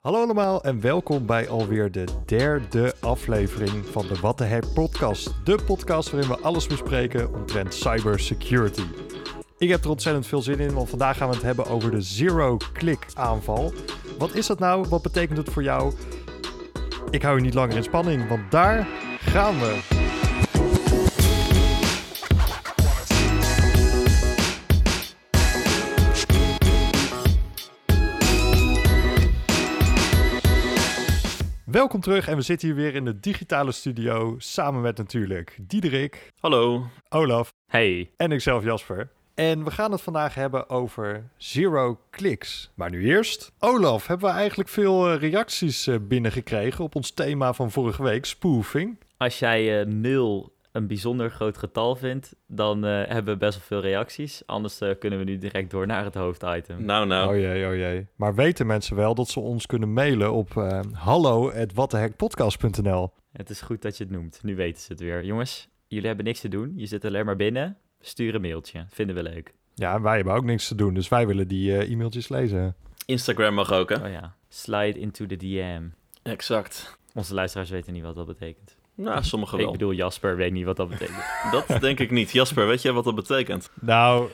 Hallo allemaal en welkom bij alweer de derde aflevering van de What the podcast. De podcast waarin we alles bespreken omtrent cybersecurity. Ik heb er ontzettend veel zin in, want vandaag gaan we het hebben over de zero-click aanval. Wat is dat nou? Wat betekent het voor jou? Ik hou je niet langer in spanning, want daar gaan we. Welkom terug en we zitten hier weer in de digitale studio samen met natuurlijk Diederik, Hallo. Olaf Hey. en ikzelf Jasper. En we gaan het vandaag hebben over zero clicks. Maar nu eerst, Olaf, hebben we eigenlijk veel eh, reacties eh, binnengekregen op ons thema van vorige week, spoofing. Als jij eh, nul een bijzonder groot getal vindt, dan eh, hebben we best wel veel reacties. Anders eh, kunnen we nu direct door naar het hoofditem. Nou, nou. Oh jee, oh jee. Maar weten mensen wel dat ze ons kunnen mailen op uh, Het is goed dat je het noemt. Nu weten ze het weer. Jongens, jullie hebben niks te doen. Je zit alleen maar binnen. Stuur een mailtje. Vinden we leuk. Ja, wij hebben ook niks te doen, dus wij willen die uh, e-mailtjes lezen. Instagram mag ook, hè? Oh ja. Slide into the DM. Exact. Onze luisteraars weten niet wat dat betekent. Nou, sommigen wel. Ik bedoel, Jasper weet niet wat dat betekent. dat denk ik niet. Jasper, weet jij wat dat betekent? Nou,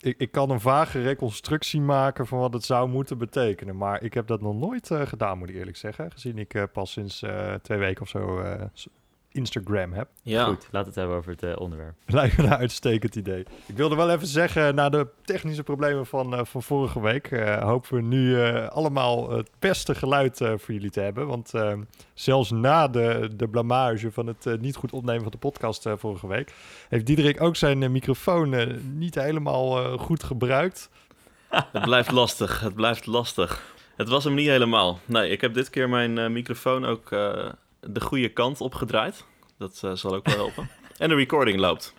ik, ik kan een vage reconstructie maken van wat het zou moeten betekenen. Maar ik heb dat nog nooit uh, gedaan, moet ik eerlijk zeggen. Gezien ik uh, pas sinds uh, twee weken of zo Instagram heb. Ja. Goed, laten we het hebben over het uh, onderwerp. Lijkt me een uitstekend idee. Ik wilde wel even zeggen, na de technische problemen van, uh, van vorige week, uh, hopen we nu uh, allemaal het beste geluid voor jullie te hebben. Want zelfs na de, de blamage van het niet goed opnemen van de podcast vorige week, heeft Diederik ook zijn microfoon niet helemaal goed gebruikt. Het blijft lastig, het blijft lastig. Het was hem niet helemaal. Nee, ik heb dit keer mijn microfoon ook de goede kant opgedraaid. Dat uh, zal ook wel helpen. en de recording loopt.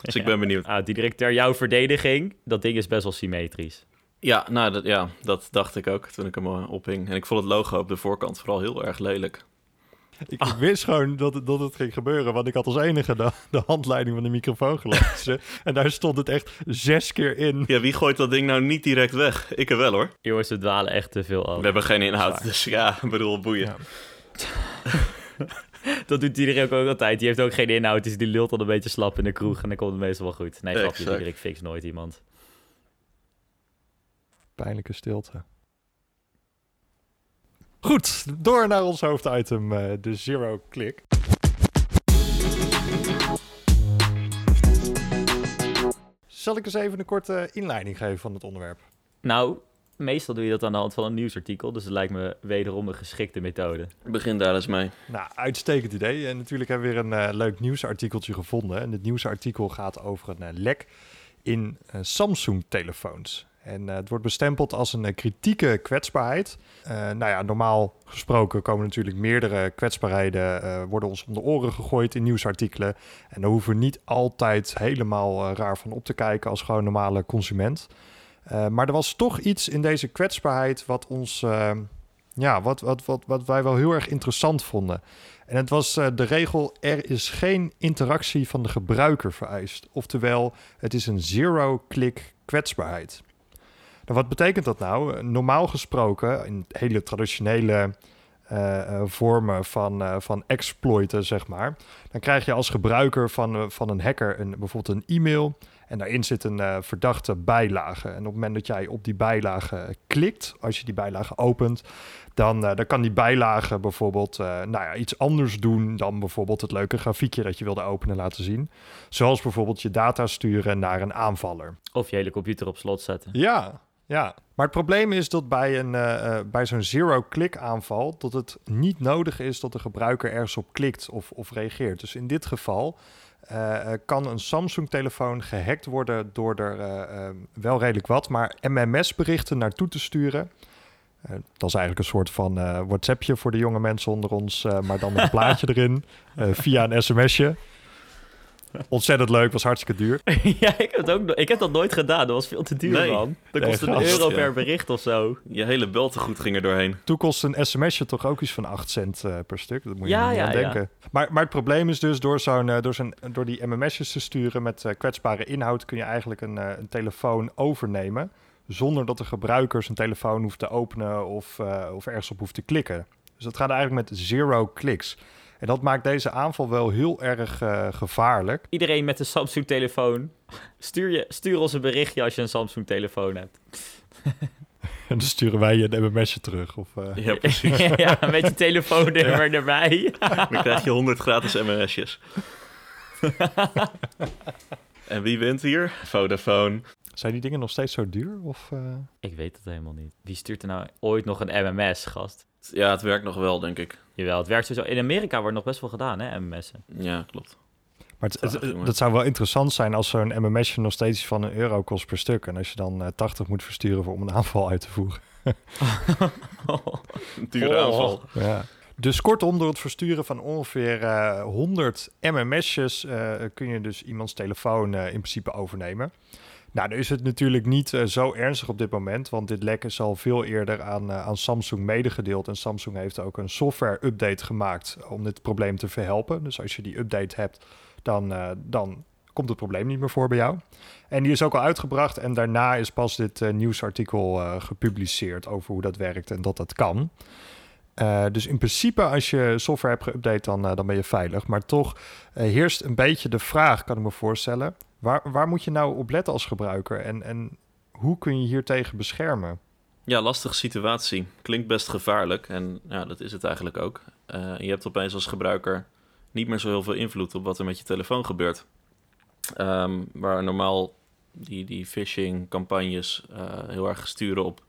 Dus ik ben benieuwd. Ah, die direct ter jouw verdediging, dat ding is best wel symmetrisch. Ja, nou, dat, ja, dat dacht ik ook toen ik hem ophing. En ik vond het logo op de voorkant vooral heel erg lelijk. Ik, ik wist gewoon dat het, dat het ging gebeuren, want ik had als enige de, de handleiding van de microfoon gelezen. en daar stond het echt zes keer in. Ja, wie gooit dat ding nou niet direct weg? Ik er wel hoor. Jongens, we dwalen echt te veel af. We hebben geen inhoud, dus ja, ik bedoel, boeien. Ja. dat doet iedereen ook, ook altijd. Die heeft ook geen inhoud, dus die lult al een beetje slap in de kroeg en dan komt het meestal wel goed. Nee, grapje, Diederik fix nooit iemand. Pijnlijke stilte. Goed, door naar ons hoofditem, uh, de Zero Click. Zal ik eens even een korte inleiding geven van het onderwerp? Nou, meestal doe je dat aan de hand van een nieuwsartikel. Dus het lijkt me wederom een geschikte methode. Begin daar eens mee. Nou, uitstekend idee. En natuurlijk hebben we weer een uh, leuk nieuwsartikeltje gevonden. En het nieuwsartikel gaat over een uh, lek in uh, Samsung-telefoons. En het wordt bestempeld als een kritieke kwetsbaarheid. nou ja, normaal gesproken komen natuurlijk meerdere kwetsbaarheden... worden ons om de oren gegooid in nieuwsartikelen. En daar hoeven we niet altijd helemaal raar van op te kijken als gewoon normale consument... Uh, maar er was toch iets in deze kwetsbaarheid wat ons, uh, ja, wat, wat, wat, wat wij wel heel erg interessant vonden. En het was uh, de regel: er is geen interactie van de gebruiker vereist. Oftewel, het is een zero-click kwetsbaarheid. Nou, wat betekent dat nou? Normaal gesproken, in hele traditionele vormen van, van exploiten, zeg maar, dan krijg je als gebruiker van, van een hacker een, bijvoorbeeld een e-mail. En daarin zit een uh, verdachte bijlage. En op het moment dat jij op die bijlage klikt, als je die bijlage opent, dan, uh, dan kan die bijlage bijvoorbeeld uh, nou ja, iets anders doen dan bijvoorbeeld het leuke grafiekje dat je wilde openen laten zien. Zoals bijvoorbeeld je data sturen naar een aanvaller. Of je hele computer op slot zetten. Ja, ja. Maar het probleem is dat bij, een, bij zo'n zero-click aanval, dat het niet nodig is dat de gebruiker ergens op klikt of, of reageert. Dus in dit geval uh, kan een Samsung-telefoon gehackt worden door er uh, uh, wel redelijk wat, maar MMS-berichten naartoe te sturen. dat is eigenlijk een soort van WhatsAppje voor de jonge mensen onder ons, maar dan met een plaatje erin via een sms'je. Ontzettend leuk, was hartstikke duur. ja, ik heb, het ook, ik heb dat nooit gedaan. Dat was veel te duur, nee. man. Dat kost nee, een euro per bericht of zo. Je hele beltegoed ging er doorheen. Toen kostte een sms'je toch ook iets van 8 cent uh, per stuk. Dat moet je ja, niet ja, aan denken. Ja. Maar, maar het probleem is dus, door, zo'n, uh, door, zo'n, door die MMS'jes te sturen met uh, kwetsbare inhoud... kun je eigenlijk een, een telefoon overnemen zonder dat de gebruiker zijn telefoon hoeft te openen of, of ergens op hoeft te klikken. Dus dat gaat eigenlijk met zero clicks. En dat maakt deze aanval wel heel erg uh, gevaarlijk. Iedereen met een Samsung-telefoon, stuur, je, stuur ons een berichtje als je een Samsung-telefoon hebt. en dan sturen wij je een MMS'je terug. Of, uh... Ja, precies. ja, met je telefoonnummer erbij. dan krijg je 100 gratis MMS'jes. en wie wint hier? Vodafone. Zijn die dingen nog steeds zo duur? Of, uh... Ik weet het helemaal niet. Wie stuurt er nou ooit nog een MMS, gast? Ja, het werkt nog wel, denk ik. Jawel, het werkt sowieso. In Amerika wordt nog best wel gedaan, hè, MMS'en. Ja, klopt. Maar het, dat zou wel interessant zijn als zo'n MMS'je nog steeds van een euro kost per stuk. En als je dan uh, eh, 80 moet versturen voor om een aanval uit te voeren. een dure oh. aanval. Ja. Dus kortom, door het versturen van ongeveer uh, eh, 100 MMS'jes uh, kun je dus iemands telefoon in principe overnemen. Nou, nu is het natuurlijk niet uh, zo ernstig op dit moment, want dit lek is al veel eerder aan, uh, aan Samsung medegedeeld. En Samsung heeft ook een software-update gemaakt om dit probleem te verhelpen. Dus als je die update hebt, dan, uh, dan komt het probleem niet meer voor bij jou. En die is ook al uitgebracht en daarna is pas dit nieuwsartikel gepubliceerd over hoe dat werkt en dat dat kan. dus in principe, als je software hebt geüpdate, dan, dan ben je veilig. Maar toch heerst een beetje de vraag, kan ik me voorstellen Waar, waar moet je nou op letten als gebruiker en, en hoe kun je hier tegen beschermen? Ja, lastige situatie. Klinkt best gevaarlijk en ja, dat is het eigenlijk ook. Uh, je hebt opeens als gebruiker niet meer zo heel veel invloed op wat er met je telefoon gebeurt. Um, waar normaal die, die phishing-campagnes uh, heel erg sturen op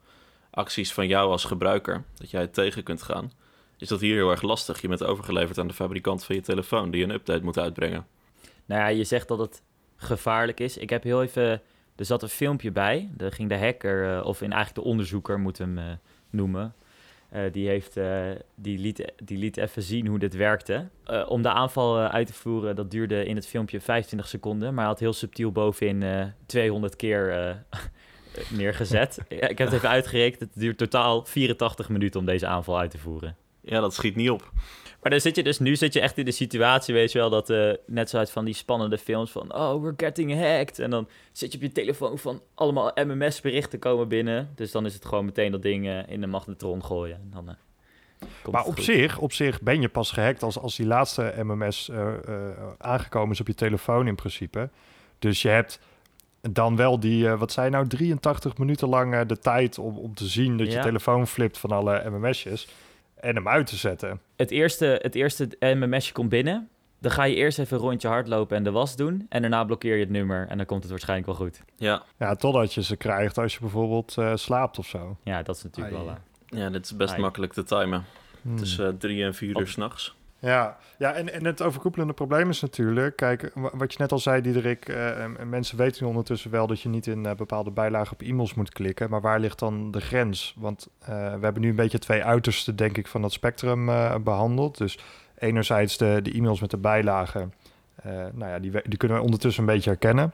acties van jou als gebruiker, dat jij het tegen kunt gaan, is dat hier heel erg lastig. Je bent overgeleverd aan de fabrikant van je telefoon die een update moet uitbrengen. Nou ja, je zegt dat het gevaarlijk is. Ik heb heel even... Er zat een filmpje bij. Daar ging de hacker, uh, of in eigenlijk de onderzoeker, moet hem uh, noemen. Uh, die, heeft, die, liet, die liet even zien hoe dit werkte. om de aanval uit te voeren, dat duurde in het filmpje 25 seconden. Maar hij had heel subtiel bovenin 200 keer neergezet. ik heb het even uitgerekend. Het duurt totaal 84 minuten om deze aanval uit te voeren. Ja, dat schiet niet op. Maar dan zit je dus, nu zit je echt in de situatie, weet je wel, dat uh, net zoals van die spannende films van, oh, we're getting hacked. En dan zit je op je telefoon van allemaal MMS-berichten komen binnen. Dus dan is het gewoon meteen dat ding uh, in de magnetron gooien. En dan, uh, maar op zich, op zich ben je pas gehackt als, als die laatste MMS aangekomen is op je telefoon in principe. Dus je hebt dan wel die, wat zei nou, 83 minuten lang de tijd om, om te zien dat je telefoon flipt van alle MMS'jes en hem uit te zetten. Het eerste, het eerste MMSje komt binnen. Dan ga je eerst even een rondje hardlopen en de was doen. En daarna blokkeer je het nummer en dan komt het waarschijnlijk wel goed. Ja, ja totdat je ze krijgt als je bijvoorbeeld uh, slaapt of zo. Ja, dat is natuurlijk wel waar. Ja, dit is best makkelijk te timen. Hmm. Tussen uh, drie en vier uur s'nachts. Ja, ja en, en het overkoepelende probleem is natuurlijk... Kijk, wat je net al zei, Diederik... Uh, mensen weten ondertussen wel dat je niet in uh, bepaalde bijlagen op e-mails moet klikken. Maar waar ligt dan de grens? Want uh, we hebben nu een beetje twee uitersten, denk ik, van dat spectrum behandeld. Dus enerzijds de, de e-mails met de bijlagen... nou ja, die, die kunnen we ondertussen een beetje herkennen.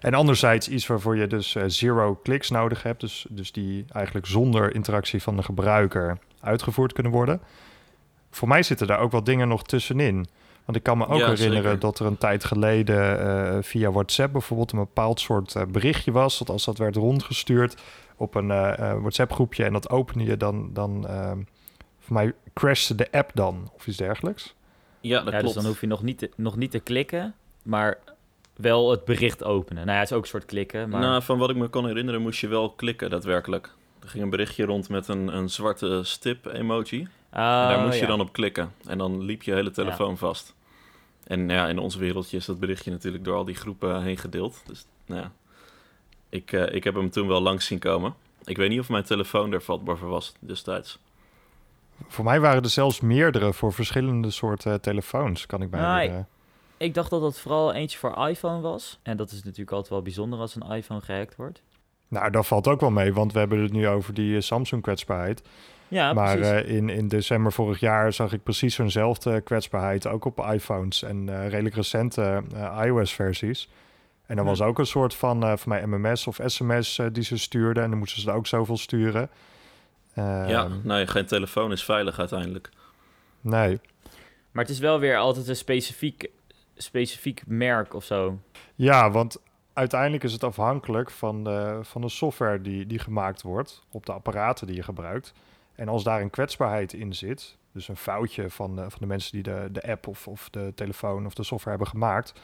En anderzijds iets waarvoor je dus zero clicks nodig hebt. Dus, dus die eigenlijk zonder interactie van de gebruiker uitgevoerd kunnen worden voor mij zitten daar ook wel dingen nog tussenin. Want ik kan me ook herinneren dat er een tijd geleden uh, via WhatsApp bijvoorbeeld een bepaald soort uh, berichtje was. Dat als dat werd rondgestuurd op een uh, WhatsApp groepje en dat opende je, dan, dan ehm, voor mij crashte de app dan of iets dergelijks. Ja, dat ja, Dus dan hoef je nog niet, te, nog niet te klikken, maar wel het bericht openen. Nou ja, het is ook een soort klikken. Maar... Nou, van wat ik me kan herinneren moest je wel klikken daadwerkelijk. Er ging een berichtje rond met een, een zwarte stip-emoji. Oh, daar moest je dan op klikken. En dan liep je hele telefoon vast. En ja, in ons wereldje is dat berichtje natuurlijk door al die groepen heen gedeeld. Dus nou ja, ik, uh, ik heb hem toen wel langs zien komen. Ik weet niet of mijn telefoon er vatbaar voor was destijds. Voor mij waren er zelfs meerdere voor verschillende soorten telefoons, kan ik mij nou, ik, ik dacht dat dat vooral eentje voor iPhone was. En dat is natuurlijk altijd wel bijzonder als een iPhone gehackt wordt. Nou, dat valt ook wel mee, want we hebben het nu over die eh, Samsung-kwetsbaarheid. Ja, maar uh, in, in december vorig jaar zag ik precies zo'nzelfde kwetsbaarheid, ook op iPhones en uh, redelijk recente iOS-versies. En dan was ook een soort van, uh, van mij MMS of SMS die ze stuurden. En dan moesten ze er ook zoveel sturen. Uh, ja, nee, geen telefoon is veilig uiteindelijk. Nee. Maar het is wel weer altijd een specifiek, specifiek merk of zo. Ja, want uiteindelijk is het afhankelijk van de, van de software die, die gemaakt wordt op de apparaten die je gebruikt. En als daar een kwetsbaarheid in zit, dus een foutje van, de, van de mensen die de, de app of, of de telefoon of de software hebben gemaakt,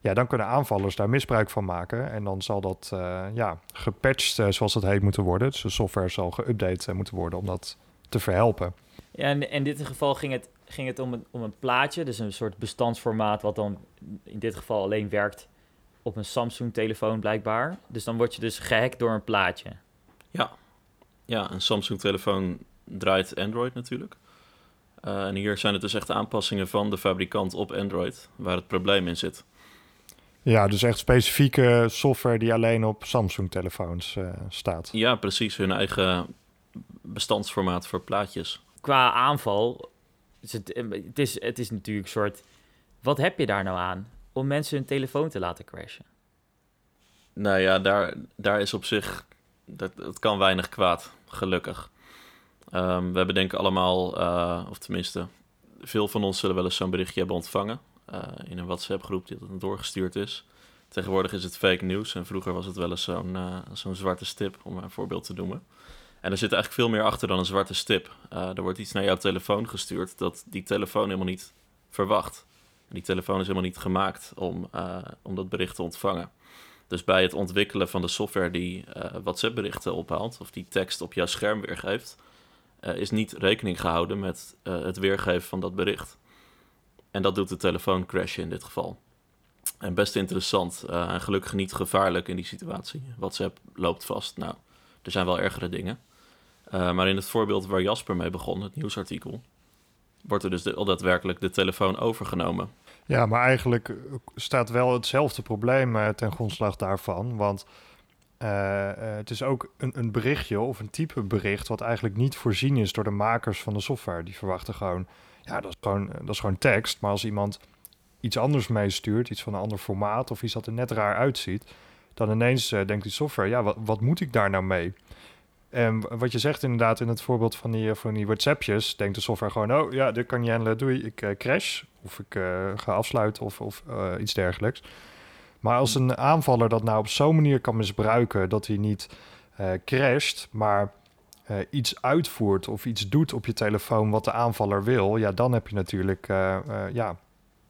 ja, dan kunnen aanvallers daar misbruik van maken. En dan zal dat uh, ja, gepatcht, uh, zoals dat heet, moeten worden. Dus de software zal geüpdate uh, moeten worden om dat te verhelpen. Ja, en in dit geval ging het, ging het om, een, om een plaatje, dus een soort bestandsformaat, wat dan in dit geval alleen werkt op een Samsung-telefoon blijkbaar. Dus dan word je dus gehackt door een plaatje. Ja, ja een Samsung-telefoon draait Android natuurlijk. Uh, en hier zijn het dus echt aanpassingen van de fabrikant op Android waar het probleem in zit. Ja, dus echt specifieke software die alleen op Samsung-telefoons uh, staat. Ja, precies. Hun eigen bestandsformaat voor plaatjes. Qua aanval, is het, het, is, het is natuurlijk een soort... Wat heb je daar nou aan om mensen hun telefoon te laten crashen? Nou ja, daar, daar is op zich... Dat, kan weinig kwaad, gelukkig. Um, we hebben denk ik allemaal, uh, of tenminste, veel van ons zullen wel eens zo'n berichtje hebben ontvangen. Uh, in een WhatsApp-groep die dat doorgestuurd is. Tegenwoordig is het fake news en vroeger was het wel eens zo'n uh, zo'n zwarte stip, om een voorbeeld te noemen. En er zit eigenlijk veel meer achter dan een zwarte stip. er wordt iets naar jouw telefoon gestuurd dat die telefoon helemaal niet verwacht. En die telefoon is helemaal niet gemaakt om, om dat bericht te ontvangen. Dus bij het ontwikkelen van de software die WhatsApp-berichten ophaalt, of die tekst op jouw scherm weergeeft, uh, is niet rekening gehouden met uh, het weergeven van dat bericht. En dat doet de telefoon crashen in dit geval. En best interessant uh, en gelukkig niet gevaarlijk in die situatie. WhatsApp loopt vast. Nou, er zijn wel ergere dingen. maar in het voorbeeld waar Jasper mee begon, het nieuwsartikel, wordt er dus al daadwerkelijk de telefoon overgenomen. Ja, maar eigenlijk staat wel hetzelfde probleem ten grondslag daarvan. Want uh, het is ook een, een, berichtje of een type bericht wat eigenlijk niet voorzien is door de makers van de software. Die verwachten gewoon, ja, dat is gewoon, dat is gewoon tekst. Maar als iemand iets anders meestuurt, iets van een ander formaat of iets dat er net raar uitziet, dan ineens denkt die software, ja, wat, wat, moet ik daar nou mee? En wat je zegt inderdaad in het voorbeeld van die, van die WhatsAppjes, denkt de software gewoon, oh ja, dit kan je handelen, doei, ik crash of ik ga afsluiten of, of iets dergelijks. Maar als een aanvaller dat nou op zo'n manier kan misbruiken dat hij niet crasht, maar iets uitvoert of iets doet op je telefoon wat de aanvaller wil, ja, dan heb je natuurlijk, ja,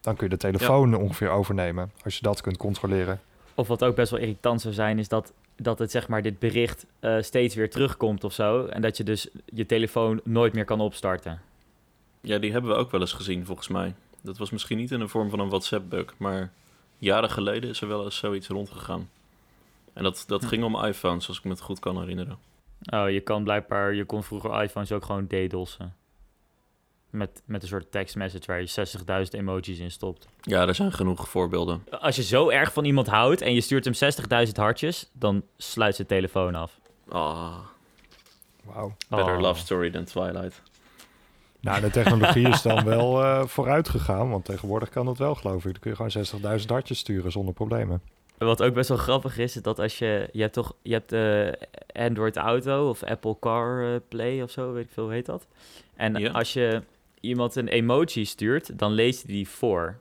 dan kun je de telefoon ja. ongeveer overnemen als je dat kunt controleren. Of wat ook best wel irritant zou zijn, is dat, dat het zeg maar dit bericht steeds weer terugkomt of zo. En dat je dus je telefoon nooit meer kan opstarten. Ja, die hebben we ook wel eens gezien volgens mij. Dat was misschien niet in de vorm van een WhatsApp-bug, maar jaren geleden is er wel eens zoiets rondgegaan. En dat, dat ging om iPhones, als ik me het goed kan herinneren. Oh, je kan blijkbaar, je kon vroeger iPhones ook gewoon DDoS'en. Met, met een soort tekstmessage waar je 60.000 emojis in stopt. Ja, er zijn genoeg voorbeelden. Als je zo erg van iemand houdt en je stuurt hem 60.000 hartjes, dan sluit zijn telefoon af. Ah. Oh. Wauw. Better oh. love story than Twilight. Nou, de technologie is dan wel uh, vooruit gegaan, want tegenwoordig kan dat wel, geloof ik. Dan kun je gewoon 60.000 hartjes sturen zonder problemen. Wat ook best wel grappig is, is dat als je... Je hebt toch... Je hebt uh, Android Auto of Apple Car uh, Play of zo, weet ik veel, hoe heet dat? En ja. als je iemand een emoji stuurt, dan leest hij die voor.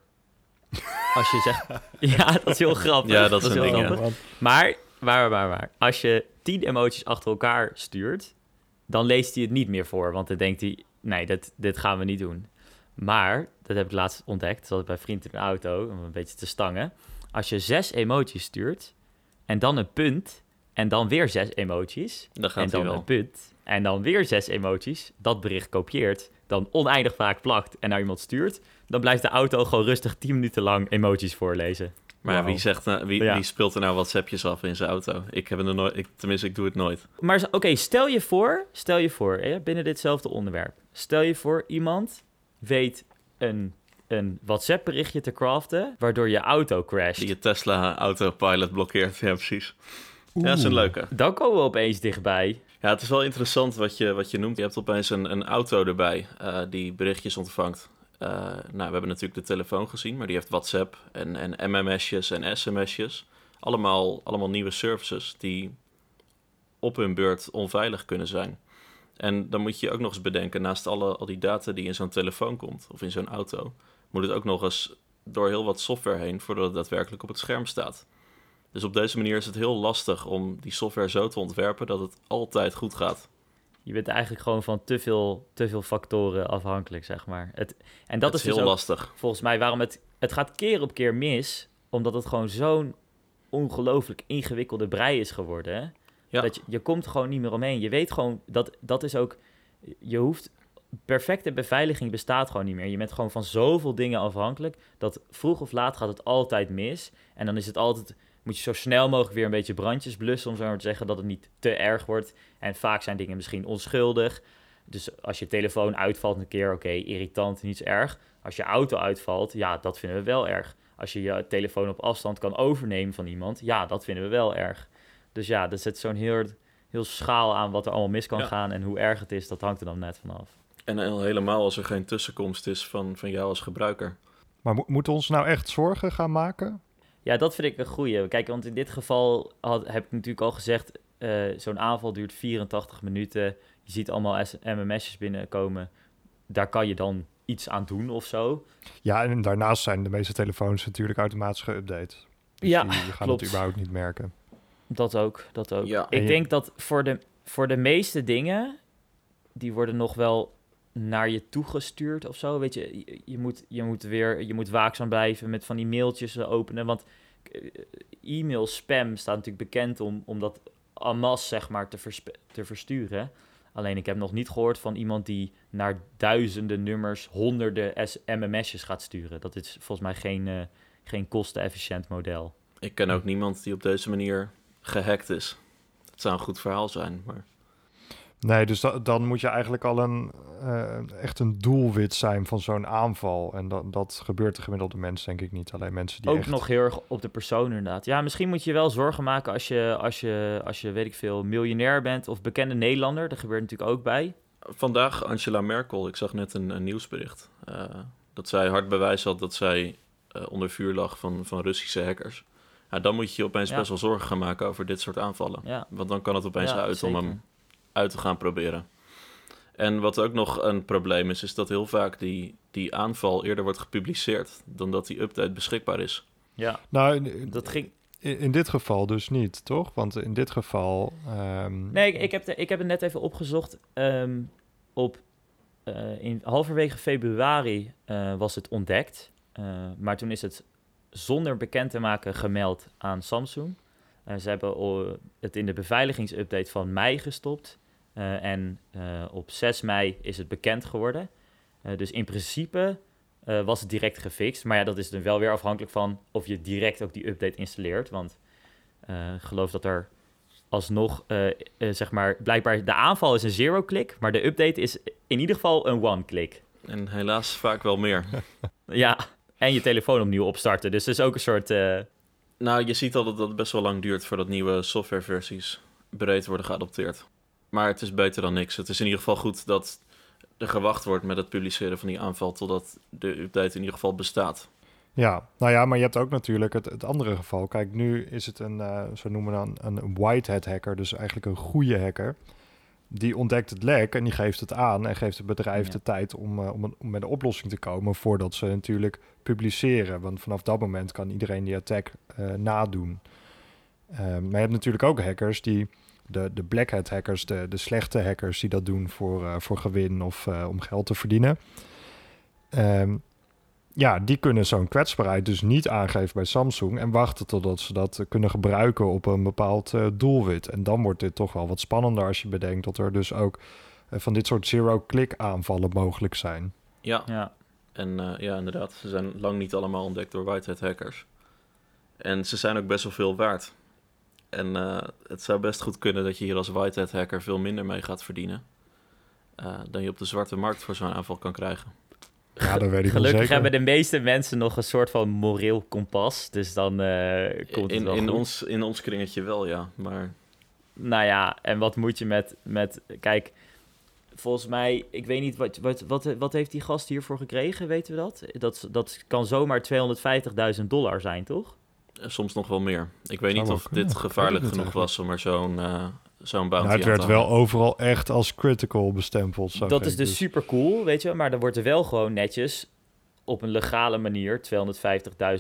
Als je zegt... ja, dat is heel grappig. Ja, dat, dat is heel ding, grappig. Ja. Maar, waar, waar, waar. Als je tien emoties achter elkaar stuurt, dan leest hij het niet meer voor. Want dan denkt hij, nee, dat, dit gaan we niet doen. Maar, dat heb ik laatst ontdekt, zat ik bij vriend in de auto, om een beetje te stangen. Als je zes emoties stuurt, en dan een punt, en dan weer zes emoties, dan gaat en dan wel. een punt, en dan weer zes emoties, dat bericht kopieert, dan oneindig vaak plakt en naar iemand stuurt, dan blijft de auto gewoon rustig 10 minuten lang emoties voorlezen. Maar wow. wie, zegt, uh, wie, ja. wie, speelt er nou WhatsAppjes af in zijn auto? Ik heb er nooit, ik, tenminste, ik doe het nooit. Maar oké, okay, stel je voor, stel je voor, hè, binnen ditzelfde onderwerp. Stel je voor, iemand weet een, een WhatsApp-berichtje te craften, waardoor je auto crasht. Die je Tesla autopilot blokkeert, ja precies. Oeh. Ja, dat is een leuke. Dan komen we opeens dichtbij. Ja, het is wel interessant wat je, wat je noemt. Je hebt opeens een, een auto erbij uh, die berichtjes ontvangt. Uh, nou, we hebben natuurlijk de telefoon gezien, maar die heeft WhatsApp en, en MMS'jes en SMS'jes. Allemaal, allemaal nieuwe services die op hun beurt onveilig kunnen zijn. En dan moet je ook nog eens bedenken, naast alle, al die data die in zo'n telefoon komt of in zo'n auto, moet het ook nog eens door heel wat software heen voordat het daadwerkelijk op het scherm staat. Dus op deze manier is het heel lastig om die software zo te ontwerpen dat het altijd goed gaat. Je bent eigenlijk gewoon van te veel, te veel factoren afhankelijk, zeg maar. Het, en dat het is, dus heel ook lastig. volgens mij waarom het... Het gaat keer op keer mis, omdat het gewoon zo'n ongelooflijk ingewikkelde brei is geworden. Hè? Ja. Dat je, je komt gewoon niet meer omheen. Je weet gewoon, dat, dat is ook... Je hoeft... Perfecte beveiliging bestaat gewoon niet meer. Je bent gewoon van zoveel dingen afhankelijk... dat vroeg of laat gaat het altijd mis. En dan is het altijd... Moet je zo snel mogelijk weer een beetje brandjes blussen... om zo maar te zeggen dat het niet te erg wordt. En vaak zijn dingen misschien onschuldig. Dus als je telefoon uitvalt een keer... oké, irritant, niets erg. Als je auto uitvalt, ja, dat vinden we wel erg. Als je je telefoon op afstand kan overnemen van iemand... ja, dat vinden we wel erg. Dus ja, er zit zo'n heel, heel schaal aan wat er allemaal mis kan Ja. gaan. En hoe erg het is, dat hangt er dan net vanaf. En helemaal als er geen tussenkomst is van, van jou als gebruiker. Maar mo- moeten we ons nou echt zorgen gaan maken? Ja, dat vind ik een goeie. Kijk, want in dit geval had, heb ik natuurlijk al gezegd... eh, zo'n aanval duurt 84 minuten. Je ziet allemaal S- MMS'jes binnenkomen. Daar kan je dan iets aan doen of zo. Ja, en daarnaast zijn de meeste telefoons natuurlijk automatisch geüpdate. Dus Ja, die, die gaan klopt. het überhaupt niet merken. Dat ook, dat ook. Ja. Ik je- denk dat voor de, voor de meeste dingen... die worden nog wel naar je toegestuurd of zo. Weet je, je, moet, je moet weer je moet waakzaam blijven met van die mailtjes eh, openen. Want eh, e-mail spam staat natuurlijk bekend om, om dat masse, zeg maar, te, te versturen. Alleen ik heb nog niet gehoord van iemand die naar duizenden nummers honderden S- MMS'jes gaat sturen. Dat is volgens mij geen, eh, geen kostenefficiënt model. Ik ken ook niemand die op deze manier gehackt is. Het zou een goed verhaal zijn, maar Nee, dus da- dan moet je eigenlijk al een, eh, echt een doelwit zijn van zo'n aanval. En dat, dat gebeurt de gemiddelde mens denk ik niet. Alleen mensen die Ook echt... nog heel erg op de persoon inderdaad. Ja, misschien moet je wel zorgen maken als je, als je, als je weet ik veel, miljonair bent of bekende Nederlander. Dat gebeurt natuurlijk ook bij. Vandaag Angela Merkel, ik zag net een, een nieuwsbericht. eh, dat zij hard bewijs had dat zij eh, onder vuur lag van, van Russische hackers. Ja, dan moet je je opeens Ja. best wel zorgen gaan maken over dit soort aanvallen. Ja, Want dan kan het opeens ja, uit om hem uit te gaan proberen. En wat ook nog een probleem is, is dat heel vaak die, die aanval eerder wordt gepubliceerd dan dat die update beschikbaar is. Ja, Nou, in, dat ging... in, in dit geval dus niet, toch? Want in dit geval... ehm, Nee, ik, ik, heb, de, ik heb het net even opgezocht. Ehm, op, eh, in halverwege februari eh, was het ontdekt. Eh, maar toen is het zonder bekend te maken gemeld aan Samsung. Ze hebben het in de beveiligingsupdate van mei gestopt. Eh, en eh, op 6 mei is het bekend geworden. Eh, dus in principe was het direct gefixt. Maar ja, dat is dan wel weer afhankelijk van of je direct ook die update installeert. Want ik geloof dat er alsnog, zeg maar, blijkbaar de aanval is een zero-click, maar de update is in ieder geval een one-click. En helaas vaak wel meer. Ja, en je telefoon opnieuw opstarten. Dus dat is ook een soort... Nou, je ziet al dat het best wel lang duurt voordat nieuwe softwareversies breed worden geadopteerd. Maar het is beter dan niks. Het is in ieder geval goed dat er gewacht wordt met het publiceren van die aanval totdat de update in ieder geval bestaat. Ja, nou ja, maar je hebt ook natuurlijk het, het andere geval. Kijk, nu is het een, eh, zo noemen we dan, een white hat hacker, dus eigenlijk een goede hacker. Die ontdekt het lek en die geeft het aan en geeft het bedrijf Ja. de tijd om, eh, om, een- om met een oplossing te komen voordat ze natuurlijk publiceren. Want vanaf dat moment kan iedereen die attack eh, nadoen. Eh, maar je hebt natuurlijk ook hackers die, de, de black hat hackers, de, de slechte hackers die dat doen voor, eh, voor gewin of eh, om geld te verdienen. Ehm, ja, die kunnen zo'n kwetsbaarheid dus niet aangeven bij Samsung en wachten totdat ze dat kunnen gebruiken op een bepaald eh, doelwit. En dan wordt dit toch wel wat spannender als je bedenkt dat er dus ook van dit soort zero-click aanvallen mogelijk zijn. Ja, ja, en eh, ja, inderdaad. Ze zijn lang niet allemaal ontdekt door whitehead hackers. En ze zijn ook best wel veel waard. En eh, het zou best goed kunnen dat je hier als whitehead hacker veel minder mee gaat verdienen. eh, dan je op de zwarte markt voor zo'n aanval kan krijgen. Ja, dat weet ik wel gelukkig zeker. hebben de meeste mensen nog een soort van moreel kompas. Dus dan eh, komt het In, wel in, goed. ons, in ons kringetje wel, ja. Maar Nou ja, en wat moet je met... met kijk, volgens mij... Ik weet niet, wat, wat, wat, wat heeft die gast hiervoor gekregen? Weten we dat? Dat, dat kan zomaar 250.000 dollar zijn, toch? Eh, soms nog wel meer. Ik weet Zou niet of kunnen. dit gevaarlijk genoeg eigenlijk. was om er zo'n eh zo'n bounty Nou, het werd wel overal echt als critical bestempeld. Dat is dus super cool, weet je. Maar dan wordt er wel gewoon netjes op een legale manier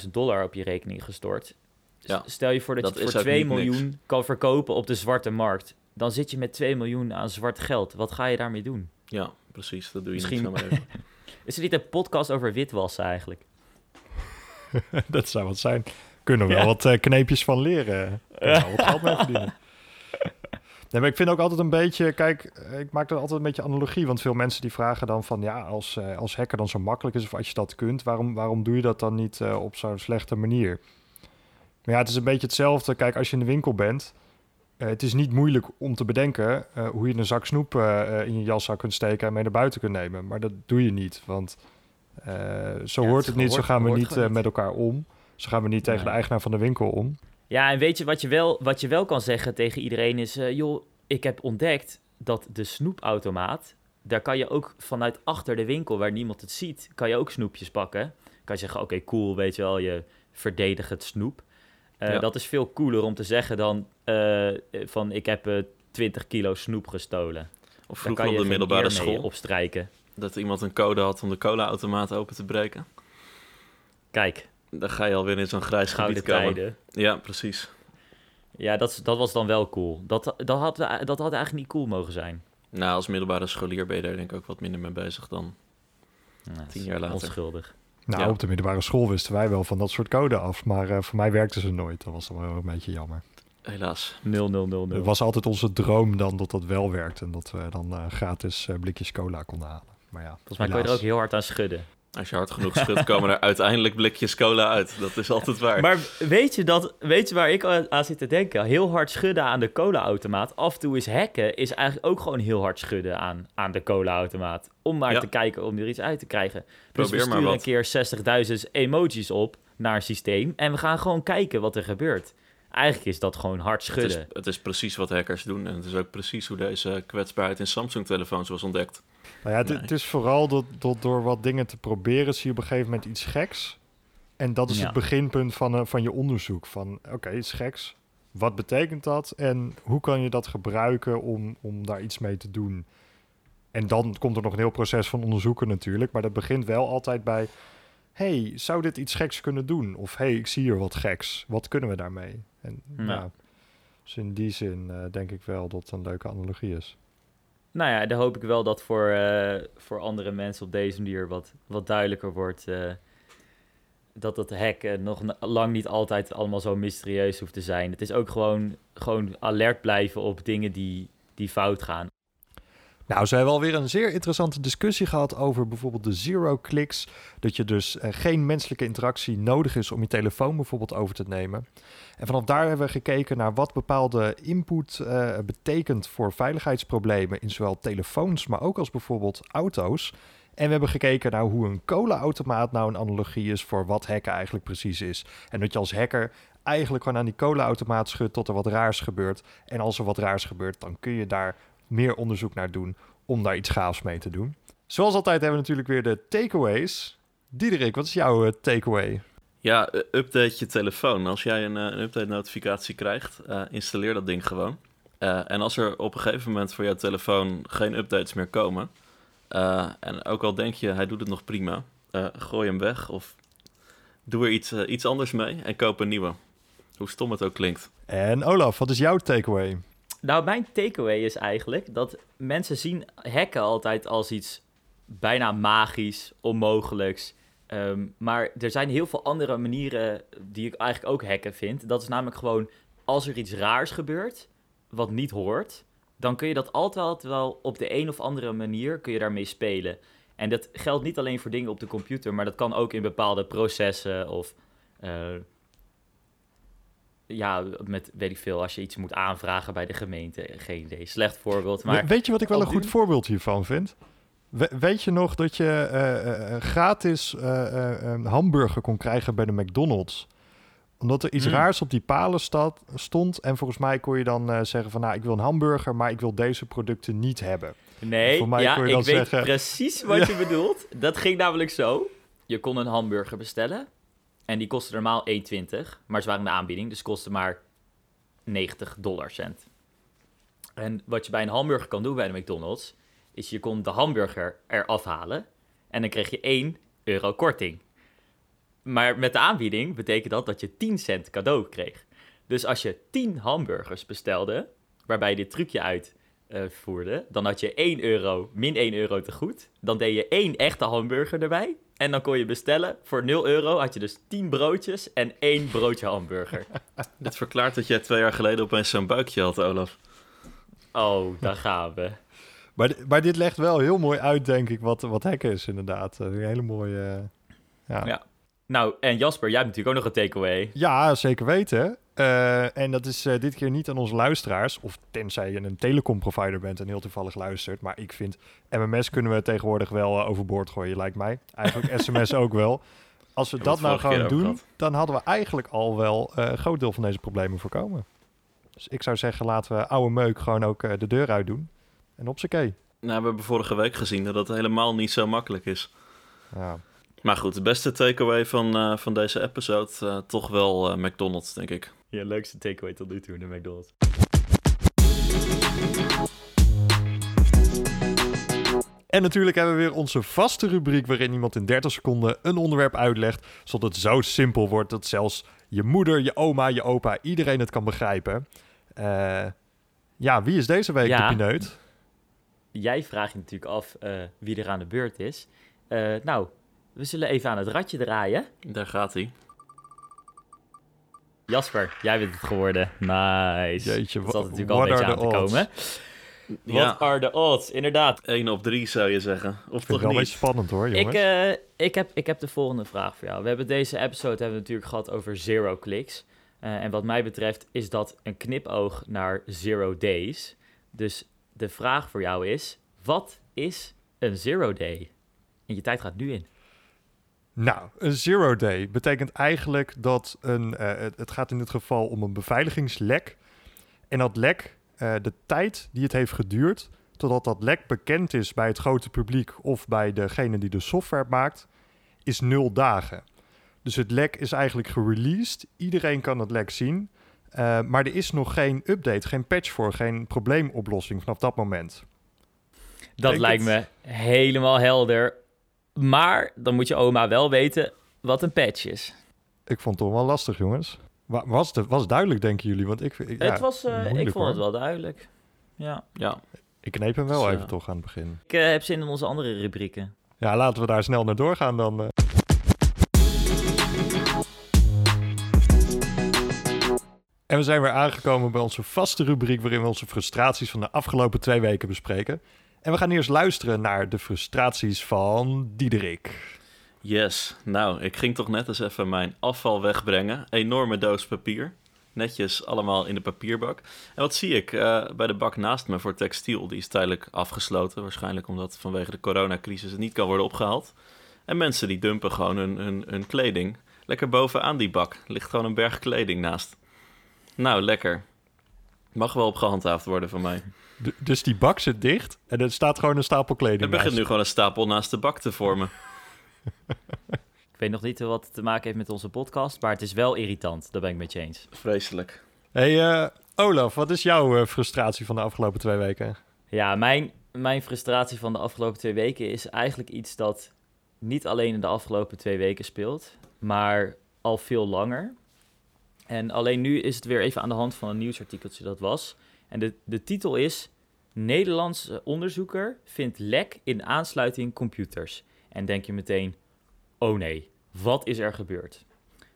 250.000 dollar op je rekening gestort. Ja, Stel je voor dat, dat je het voor ook 2 niet niks. miljoen kan verkopen op de zwarte markt. Dan zit je met 2 miljoen aan zwart geld. Wat ga je daarmee doen? Ja, precies. Dat doe je Misschien- niet zomaar even. Is er niet een podcast over witwassen eigenlijk? dat zou wat zijn. Kunnen we wel Ja. wat eh, kneepjes van leren. Wel wat geld mee verdienen. Nee, maar ik vind ook altijd een beetje, kijk, eh, ik maak er altijd een beetje analogie, want veel mensen die vragen dan van, ja, als, eh, als hacker dan zo makkelijk is of als je dat kunt, waarom, waarom doe je dat dan niet op zo'n slechte manier? Maar ja, het is een beetje hetzelfde. Kijk, als je in de winkel bent, het is niet moeilijk om te bedenken hoe je een zak snoep in je jaszak kunt steken en mee naar buiten kunt nemen. Maar dat doe je niet, want zo Ja, hoort het het niet, zo gaan we niet. met elkaar om. Zo gaan we niet tegen de eigenaar van de winkel om. Ja, en weet je wat je wel, wat je wel kan zeggen tegen iedereen is... eh, joh, ik heb ontdekt dat de snoepautomaat... daar kan je ook vanuit achter de winkel, waar niemand het ziet... kan je ook snoepjes pakken. Kan je zeggen, oké, cool, weet je wel, je verdedigt het snoep. Eh, Ja. Dat is veel cooler om te zeggen dan eh, van... ik heb eh 20 kilo snoep gestolen. Of vroeger kan je op de middelbare school, opstrijken. dat iemand een code had om de cola-automaat open te breken. Kijk, Dan ga je alweer in zo'n grijs gouden gebied komen. tijden. Ja, precies. Ja, dat, is- dat was dan wel cool. Dat, dat, had, dat had eigenlijk niet cool mogen zijn. Nou, als middelbare scholier ben je daar denk ik ook wat minder mee bezig dan. Dat Tien jaar later. Onschuldig. Nou, Ja. op de middelbare school wisten wij wel van dat soort code af, maar eh, voor mij werkte ze nooit. Dat was dan wel een beetje jammer. Helaas. 0000. Het was altijd onze droom dan dat dat wel werkte en dat we dan eh, gratis eh, blikjes cola konden halen. Maar ja, Volgens mij kon je er ook heel hard aan schudden. Als je hard genoeg schudt, komen er uiteindelijk blikjes cola uit. Dat is altijd waar. Maar weet je, dat, weet je waar ik aan zit te denken? Heel hard schudden aan de cola-automaat. Af en toe is hacken is eigenlijk ook gewoon heel hard schudden aan, aan de cola-automaat. Om maar Ja. te kijken, om er iets uit te krijgen. Dus Probeer we maar sturen wat. een keer 60.000 emojis op naar een systeem. En we gaan gewoon kijken wat er gebeurt. Eigenlijk is dat gewoon hard het, is, schudden. het is precies wat hackers doen. En het is ook precies hoe deze kwetsbaarheid in Samsung-telefoons was ontdekt. Nou ja, het, Nee. het is vooral dat, dat door wat dingen te proberen zie je op een gegeven moment iets geks. En dat is Ja. het beginpunt van, eh, van je onderzoek. Van oké, iets geks. Wat betekent dat? En hoe kan je dat gebruiken om, om daar iets mee te doen? En dan komt er nog een heel proces van onderzoeken natuurlijk. Maar dat begint wel altijd bij... hey, zou dit iets geks kunnen doen? Of hey, ik zie hier wat geks. Wat kunnen we daarmee? En Ja. ja, dus in die zin eh, denk ik wel dat het een leuke analogie is. Nou ja, dan hoop ik wel dat voor, eh, voor andere mensen op deze manier wat, wat duidelijker wordt. eh, dat het hacken nog n- lang niet altijd allemaal zo mysterieus hoeft te zijn. Het is ook gewoon, gewoon alert blijven op dingen die, die fout gaan. Nou, ze hebben alweer een zeer interessante discussie gehad over bijvoorbeeld de zero clicks. Dat je dus eh, geen menselijke interactie nodig is om je telefoon bijvoorbeeld over te nemen. En vanaf daar hebben we gekeken naar wat bepaalde input eh, betekent voor veiligheidsproblemen in zowel telefoons, maar ook als bijvoorbeeld auto's. En we hebben gekeken naar hoe een cola-automaat nou een analogie is voor wat hacken eigenlijk precies is. En dat je als hacker eigenlijk gewoon aan die cola-automaat schudt tot er wat raars gebeurt. En als er wat raars gebeurt, dan kun je daar meer onderzoek naar doen om daar iets gaafs mee te doen. Zoals altijd hebben we natuurlijk weer de takeaways. Diederik, wat is jouw eh, takeaway? Ja, update je telefoon. Als jij een, eh, een update-notificatie krijgt, eh, installeer dat ding gewoon. En als er op een gegeven moment voor jouw telefoon geen updates meer komen, en ook al denk je hij doet het nog prima, gooi hem weg of doe er iets, iets anders mee en koop een nieuwe. Hoe stom het ook klinkt. En Olaf, wat is jouw takeaway? Nou, mijn takeaway is eigenlijk dat mensen zien hacken altijd als iets bijna magisch, onmogelijks. Ehm, maar er zijn heel veel andere manieren die ik eigenlijk ook hacken vind. Dat is namelijk gewoon, als er iets raars gebeurt, wat niet hoort, dan kun je dat altijd wel op de een of andere manier kun je daarmee spelen. En dat geldt niet alleen voor dingen op de computer, maar dat kan ook in bepaalde processen of eh, ja, met weet ik veel, als je iets moet aanvragen bij de gemeente. Geen idee, slecht voorbeeld. Maar We- weet je wat ik wel een goed voorbeeld hiervan vind? We- weet je nog dat je eh, eh, gratis eh, een hamburger kon krijgen bij de McDonald's? Omdat er iets Hmm. raars op die palen stad, stond. En volgens mij kon je dan zeggen van... nou, ik wil een hamburger, maar ik wil deze producten niet hebben. nee, voor mij ja, kon je ik weet precies wat je bedoelt. Dat ging namelijk zo. Je kon een hamburger bestellen. En die kostte normaal 1,20. Maar ze waren in de aanbieding, dus kostte maar 90 dollar cent. En wat je bij een hamburger kan doen bij de McDonald's... is je kon de hamburger eraf halen. En dan kreeg je 1 euro korting. Maar met de aanbieding betekent dat dat je 10 cent cadeau kreeg. Dus als je 10 hamburgers bestelde, waarbij je dit trucje uitvoerde, dan had je 1 euro, min 1 euro te goed. Dan deed je één echte hamburger erbij. En dan kon je bestellen. Voor 0 euro had je dus 10 broodjes en één broodje hamburger. Dit verklaart dat jij twee jaar geleden opeens zo'n buikje had, Olaf. Oh, daar gaan we. Maar, maar dit legt wel heel mooi uit, denk ik, wat, wat hacken is inderdaad. Eh, Een hele mooie... eh, ja. Ja. Nou, en Jasper, jij hebt natuurlijk ook nog een takeaway. Ja, zeker weten. Eh, en dat is eh, dit keer niet aan onze luisteraars. Of tenzij je een telecomprovider bent en heel toevallig luistert. Maar ik vind, MMS kunnen we tegenwoordig wel eh, overboord gooien, lijkt mij. Eigenlijk sms ook wel. Als we dat nou gewoon doen, dan hadden we eigenlijk al wel een groot deel van deze problemen voorkomen. Dus ik zou zeggen, laten we oude meuk gewoon ook de deur uit doen. En op z'n kee. Nou, we hebben vorige week gezien dat dat helemaal niet zo makkelijk is. Ja. Maar goed, de beste takeaway van, van deze episode toch wel McDonald's, denk ik. Je leukste takeaway tot nu toe, de McDonald's. En natuurlijk hebben we weer onze vaste rubriek waarin iemand in 30 seconden een onderwerp uitlegt, zodat het zo simpel wordt dat zelfs je moeder, je oma, je opa, iedereen het kan begrijpen. Eh, ja, wie is deze week Ja. de pineut? Jij vraagt je natuurlijk af eh, wie er aan de beurt is. Eh, nou, we zullen even aan het radje draaien. Daar gaat hij. Jasper, jij bent het geworden. Nice. Jeetje, dat zat natuurlijk al een what beetje are aan the te odds? komen. Ja, What are the odds? Inderdaad. 1 op 3 zou je zeggen. Of Ik vind het toch wel een niet? beetje spannend hoor, jongens. Ik, eh, ik, heb, ik heb de volgende vraag voor jou. We hebben deze episode hebben we natuurlijk gehad over zero clicks. Eh, en wat mij betreft is dat een knipoog naar zero days. Dus de vraag voor jou is, wat is een zero day? En je tijd gaat nu in. Nou, een zero day betekent eigenlijk dat een, eh, het, gaat in dit geval om een beveiligingslek. En dat lek, eh, de tijd die het heeft geduurd totdat dat lek bekend is bij het grote publiek of bij degene die de software maakt, is nul dagen. Dus het lek is eigenlijk gereleased. Iedereen kan het lek zien. eh, maar er is nog geen update, geen patch voor, geen probleemoplossing vanaf dat moment. Dat Denk lijkt het. me helemaal helder. Maar dan moet je oma wel weten wat een patch is. Ik vond het toch wel lastig, jongens. Wa- Was het was duidelijk, denken jullie? Want ik, ik- ja, het was, eh, ik vond het wel duidelijk. Ja. Ja, Ik kneep hem wel Dus, even toch aan het begin. Ik eh, heb zin in onze andere rubrieken. Ja, laten we daar snel naar doorgaan dan. eh. En we zijn weer aangekomen bij onze vaste rubriek waarin we onze frustraties van de afgelopen twee weken bespreken. En we gaan eerst luisteren naar de frustraties van Diederik. yes. Nou, ik ging toch net eens even mijn afval wegbrengen. Enorme doos papier. Netjes allemaal in de papierbak. En wat zie ik eh, bij de bak naast me voor textiel? Die is tijdelijk afgesloten. Waarschijnlijk omdat vanwege de coronacrisis het niet kan worden opgehaald. En mensen die dumpen gewoon hun, hun, kleding. Lekker bovenaan die bak. Ligt gewoon een berg kleding naast. Nou, lekker. Mag wel op gehandhaafd worden van mij. D- dus die bak zit dicht en er staat gewoon een stapel kleding Er begint naast. nu gewoon een stapel naast de bak te vormen. Ik weet nog niet wat het te maken heeft met onze podcast, maar het is wel irritant. Daar ben ik met je eens. Vreselijk. Hey eh, Olaf, wat is jouw eh, frustratie van de afgelopen twee weken? Ja, mijn, mijn frustratie van de afgelopen twee weken is eigenlijk iets dat niet alleen in de afgelopen twee weken speelt, maar al veel langer. En alleen nu is het weer even aan de hand van een nieuwsartikeltje dat was. En de, de titel is: Nederlandse onderzoeker vindt lek in aansluiting computers. En denk je meteen: oh nee, wat is er gebeurd?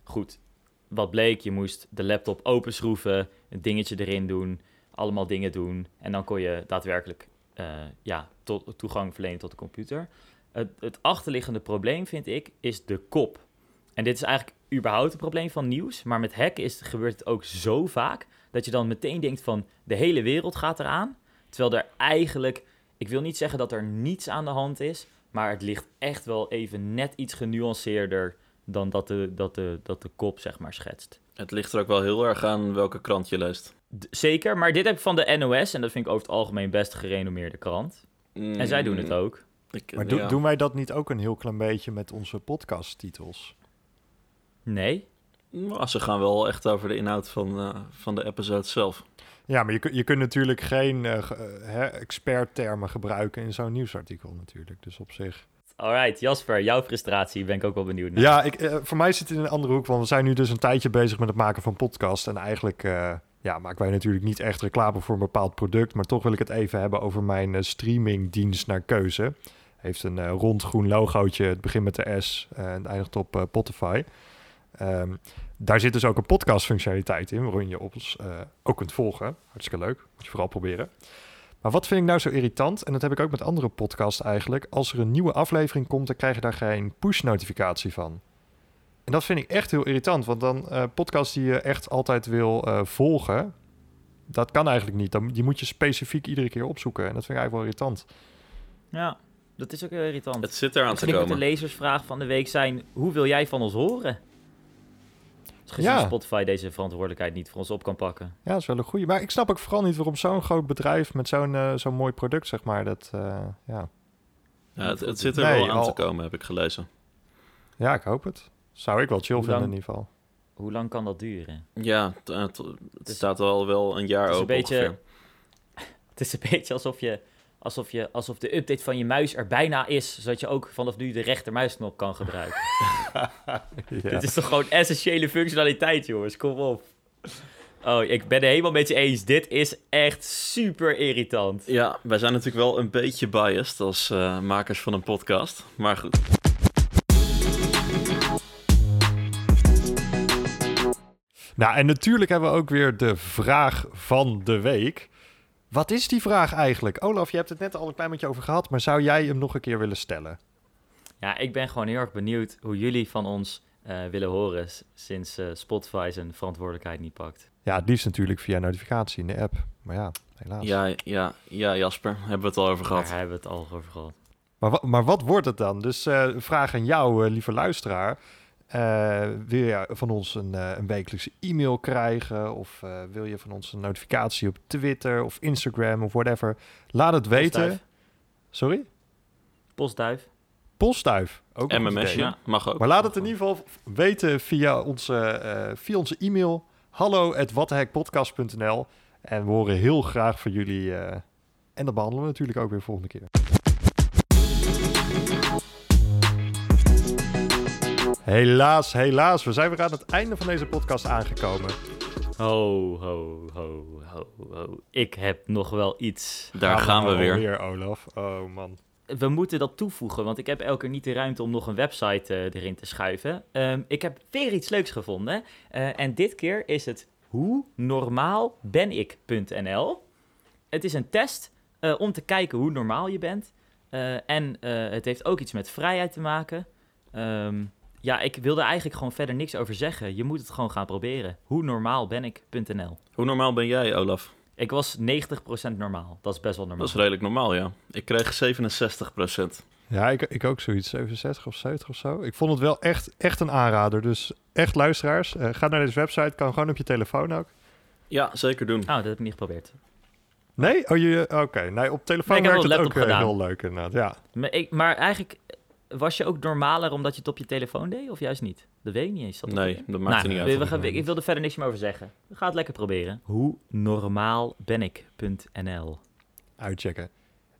Goed, wat bleek? Je moest de laptop openschroeven, een dingetje erin doen, allemaal dingen doen. En dan kon je daadwerkelijk eh, ja, toegang verlenen tot de computer. Het, het achterliggende probleem, vind ik, is de kop. En dit is eigenlijk überhaupt een probleem van nieuws. Maar met hacken is, gebeurt het ook zo vaak dat je dan meteen denkt van de hele wereld gaat eraan. Terwijl er eigenlijk, ik wil niet zeggen dat er niets aan de hand is. Maar het ligt echt wel even net iets genuanceerder dan dat de, dat de, dat de kop zeg maar schetst. Het ligt er ook wel heel erg aan welke krant je leest. D- zeker, maar dit heb ik van de NOS en dat vind ik over het algemeen best gerenommeerde krant. En zij doen het ook. Ik, Maar do- ja. doen wij dat niet ook een heel klein beetje met onze podcasttitels? Nee? Nou, ze gaan wel echt over de inhoud van, eh, van de episode zelf. Ja, maar je, kun- je kunt natuurlijk geen ge- hè, experttermen gebruiken in zo'n nieuwsartikel natuurlijk. Dus op zich... Alright, Jasper, jouw frustratie ben ik ook wel benieuwd naar. Ja, ik, voor mij zit het in een andere hoek, want we zijn nu dus een tijdje bezig met het maken van podcast. En eigenlijk eh, ja, maken wij natuurlijk niet echt reclame voor een bepaald product, maar toch wil ik het even hebben over mijn streamingdienst naar keuze. Heeft een rond groen logootje, het begint met de S en het eindigt op Spotify. Ehm, daar zit dus ook een podcast functionaliteit in, waarin je ons eh, ook kunt volgen. Hartstikke leuk, moet je vooral proberen. Maar wat vind ik nou zo irritant, en dat heb ik ook met andere podcasts eigenlijk, als er een nieuwe aflevering komt, dan krijg je daar geen push-notificatie van. En dat vind ik echt heel irritant, want dan eh podcasts die je echt altijd wil eh, volgen, dat kan eigenlijk niet. Dan, die moet je specifiek iedere keer opzoeken en dat vind ik eigenlijk wel irritant. Ja, dat is ook heel irritant. Het zit eraan te moet de komen. lezersvraag van de week zijn... hoe wil jij van ons horen? Gezien Ja. Spotify deze verantwoordelijkheid niet voor ons op kan pakken. Ja, dat is wel een goeie. Maar ik snap ook vooral niet waarom zo'n groot bedrijf met zo'n eh, zo'n mooi product, zeg maar, dat, eh, ja. Ja, het, het zit er Nee, wel aan al- te komen, heb ik gelezen. ja, ik hoop het. Zou ik wel chill Hoe vinden lang- in ieder geval. Hoe lang kan dat duren? Ja, het staat al wel een jaar het is open een beetje- ongeveer. Het is een beetje alsof, je, alsof, je, alsof de update van je muis er bijna is... zodat je ook vanaf nu de rechtermuisknop kan gebruiken. Ja. Dit is toch gewoon essentiële functionaliteit, jongens. Kom op. Oh, ik ben het helemaal met je eens. Dit is echt super irritant. Ja, wij zijn natuurlijk wel een beetje biased als eh, makers van een podcast. Maar goed. Nou, en natuurlijk hebben we ook weer de vraag van de week. Wat is die vraag eigenlijk? Olaf, je hebt het net al een klein beetje over gehad, maar zou jij hem nog een keer willen stellen? Ja, ik ben gewoon heel erg benieuwd hoe jullie van ons eh, willen horen... sinds eh, Spotify zijn verantwoordelijkheid niet pakt. Ja, het liefst natuurlijk via notificatie in de app. Maar ja, helaas. Ja, ja, ja, Jasper, hebben we het al over Daar gehad. hebben we het al over gehad. Maar, maar wat wordt het dan? Dus eh, een vraag aan jou, eh, lieve luisteraar. Eh, wil je van ons een, eh, een wekelijkse e-mail krijgen? Of eh, wil je van ons een notificatie op Twitter of Instagram of whatever? Laat het weten. Sorry? Postduif. Postduif. Ook MMS, ja, mag ook. Maar laat het in ieder geval weten via onze, eh, via onze e-mail. Hallo En we horen heel graag van jullie. eh, en dat behandelen we natuurlijk ook weer volgende keer. Helaas, helaas. We zijn weer aan het einde van deze podcast aangekomen. Ho, ho, ho, ho, ho. Ik heb nog wel iets. Daar gaan we weer. Olaf. Oh man. We moeten dat toevoegen, want ik heb elke keer niet de ruimte om nog een website eh, erin te schuiven. Ehm, ik heb weer iets leuks gevonden. eh, en dit keer is het hoe normaal ben ik.nl. Het is een test eh, om te kijken hoe normaal je bent. Eh, en eh, het heeft ook iets met vrijheid te maken. Ehm, ja, ik wilde eigenlijk gewoon verder niks over zeggen. Je moet het gewoon gaan proberen. Hoe normaal ben ik.nl. Hoe normaal ben jij, Olaf? Ik was 90% normaal. Dat is best wel normaal. Dat is redelijk normaal, ja. Ik kreeg 67% Ja, ik, ik ook zoiets. 67 of 70 of zo. Ik vond het wel echt, echt een aanrader. Dus echt luisteraars, eh, ga naar deze website. Kan gewoon op je telefoon ook. Ja, zeker doen. Oh, dat heb ik niet geprobeerd. Nee? Oh, je, oké. Nee, op telefoon Nee, ik heb werkt het ook eh, gedaan. heel leuk inderdaad. Ja. Maar, ik, maar eigenlijk was je ook normaler omdat je het op je telefoon deed, of juist niet? Dat weet ik niet eens. Dat Nee, dat maakt er Nou, niet we- uit. we gaan- ik wil er verder niks meer over zeggen. We gaan het lekker proberen. Hoe normaal ben ik.nl uitchecken.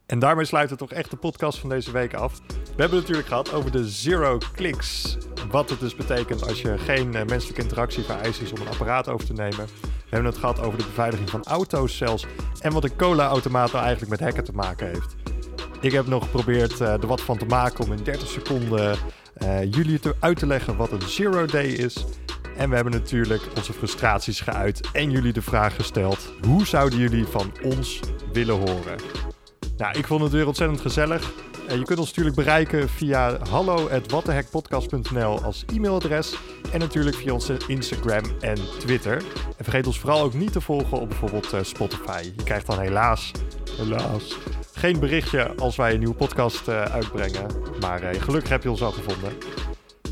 En daarmee sluiten we toch echt de podcast van deze week af. We hebben het natuurlijk gehad over de zero clicks. Wat het dus betekent als je geen eh, menselijke interactie vereist is om een apparaat over te nemen. We hebben het gehad over de beveiliging van auto's zelfs. En wat een cola-automaat nou eigenlijk met hacken te maken heeft. Ik heb nog geprobeerd eh, er wat van te maken om in 30 seconden eh, jullie te, uit te leggen wat een zero day is. En we hebben natuurlijk onze frustraties geuit en jullie de vraag gesteld: hoe zouden jullie van ons willen horen? Nou, ik vond het weer ontzettend gezellig. Eh, je kunt ons natuurlijk bereiken via hallo@watthehekpodcast.nl als e-mailadres en natuurlijk via onze Instagram en Twitter. En vergeet ons vooral ook niet te volgen op bijvoorbeeld Spotify. Je krijgt dan helaas, helaas, geen berichtje als wij een nieuwe podcast eh, uitbrengen. Maar eh, gelukkig heb je ons al gevonden.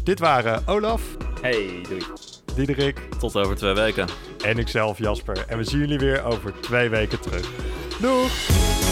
Dit waren Olaf, Hey, doei. Diederik Tot over twee weken. en ikzelf Jasper. En we zien jullie weer over twee weken terug. Doeg!